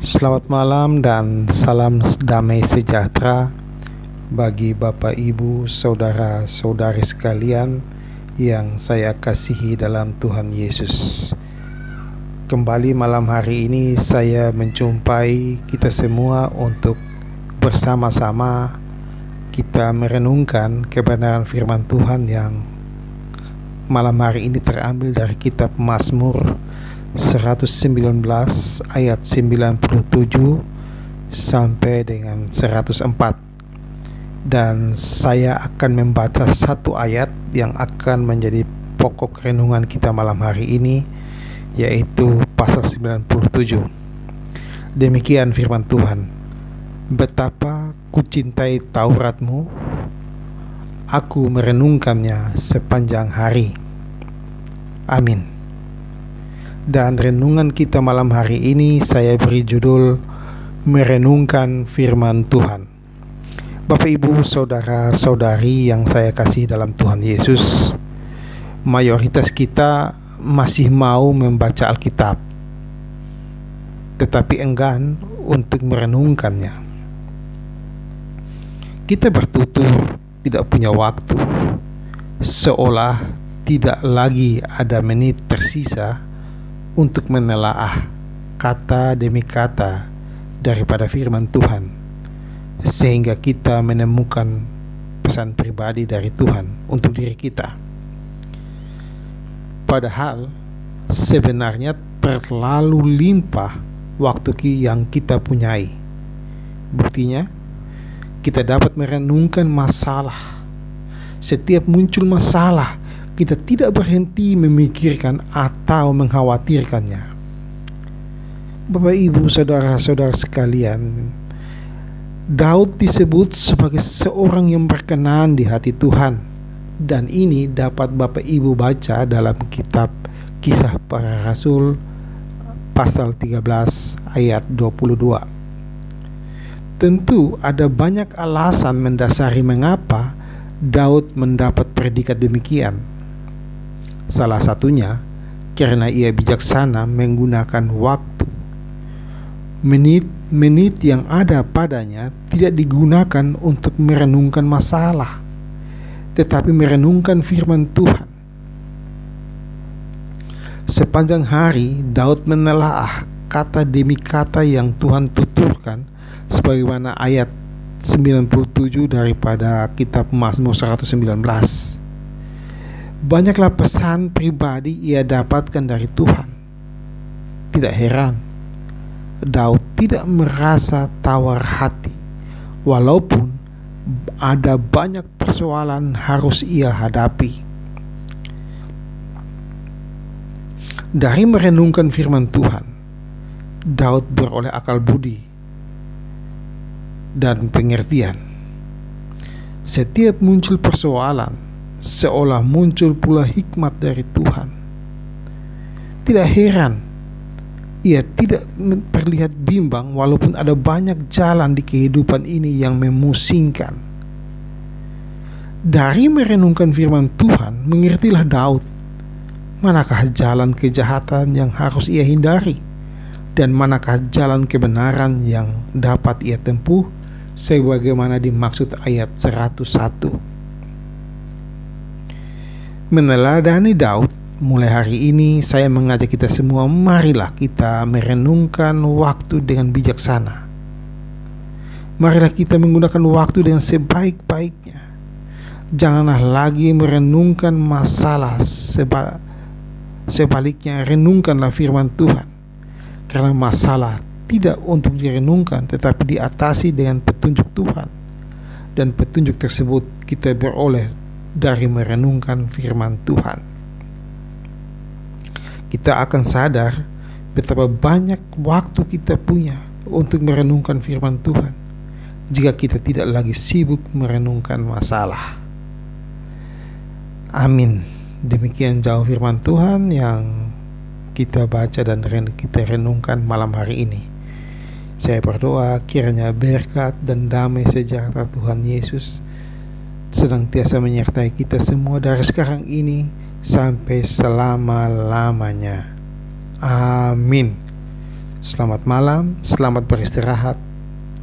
Selamat malam dan salam damai sejahtera bagi Bapak, Ibu, saudara-saudari sekalian yang saya kasihi dalam Tuhan Yesus. Kembali malam hari ini saya menjumpai kita semua untuk bersama-sama kita merenungkan kebenaran firman Tuhan yang malam hari ini terambil dari kitab Mazmur 119 ayat 97 sampai dengan 104 dan saya akan membaca satu ayat yang akan menjadi pokok renungan kita malam hari ini yaitu pasal 97 demikian firman Tuhan. Betapa kucintai Tauratmu aku merenungkannya sepanjang hari. Amin dan renungan kita malam hari ini saya beri judul Merenungkan Firman Tuhan. Bapak Ibu, saudara-saudari yang saya kasih dalam Tuhan Yesus, mayoritas kita masih mau membaca Alkitab, tetapi enggan untuk merenungkannya. Kita bertutur tidak punya waktu, seolah tidak lagi ada menit tersisa untuk menelaah kata demi kata daripada firman Tuhan sehingga kita menemukan pesan pribadi dari Tuhan untuk diri kita. Padahal sebenarnya terlalu limpah waktu yang kita punyai. Buktinya, kita dapat merenungkan masalah. Setiap muncul masalah, kita tidak berhenti memikirkan atau mengkhawatirkannya. Bapak, ibu, saudara-saudara sekalian, Daud disebut sebagai seorang yang berkenan di hati Tuhan, dan ini dapat Bapak Ibu baca dalam kitab Kisah Para Rasul pasal 13 ayat 22. Tentu ada banyak alasan mendasari mengapa Daud mendapat predikat demikian. Salah satunya karena ia bijaksana menggunakan waktu. Menit-menit yang ada padanya tidak digunakan untuk merenungkan masalah, tetapi merenungkan firman Tuhan. Sepanjang hari, Daud menelaah kata demi kata yang Tuhan tuturkan sebagaimana ayat 97 daripada kitab Mazmur 119. Banyaklah pesan pribadi ia dapatkan dari Tuhan. Tidak heran, Daud tidak merasa tawar hati, walaupun ada banyak persoalan harus ia hadapi. Dari merenungkan firman Tuhan, Daud beroleh akal budi dan pengertian. Setiap muncul persoalan, seolah muncul pula hikmat dari Tuhan. Tidak heran ia tidak terlihat bimbang walaupun ada banyak jalan di kehidupan ini yang memusingkan. Dari merenungkan firman Tuhan, mengertilah Daud manakah jalan kejahatan yang harus ia hindari dan manakah jalan kebenaran yang dapat ia tempuh sebagaimana dimaksud ayat 101 meneladani Daud, mulai hari ini saya mengajak kita semua, marilah kita merenungkan waktu dengan bijaksana. Marilah kita menggunakan waktu dengan sebaik-baiknya. Janganlah lagi merenungkan masalah seba sebaliknya renungkanlah firman Tuhan. Karena masalah tidak untuk direnungkan tetapi diatasi dengan petunjuk Tuhan. Dan petunjuk tersebut kita beroleh dari merenungkan firman Tuhan. Kita akan sadar betapa banyak waktu kita punya untuk merenungkan firman Tuhan jika kita tidak lagi sibuk merenungkan masalah. Amin. Demikian jauh firman Tuhan yang kita baca dan kita renungkan malam hari ini. Saya berdoa kiranya berkat dan damai sejahtera Tuhan Yesus senantiasa menyertai kita semua dari sekarang ini sampai selama-lamanya. Amin. Selamat malam, selamat beristirahat.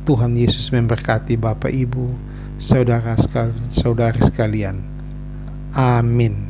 Tuhan Yesus memberkati Bapak Ibu, saudara sekali, saudari sekalian. Amin.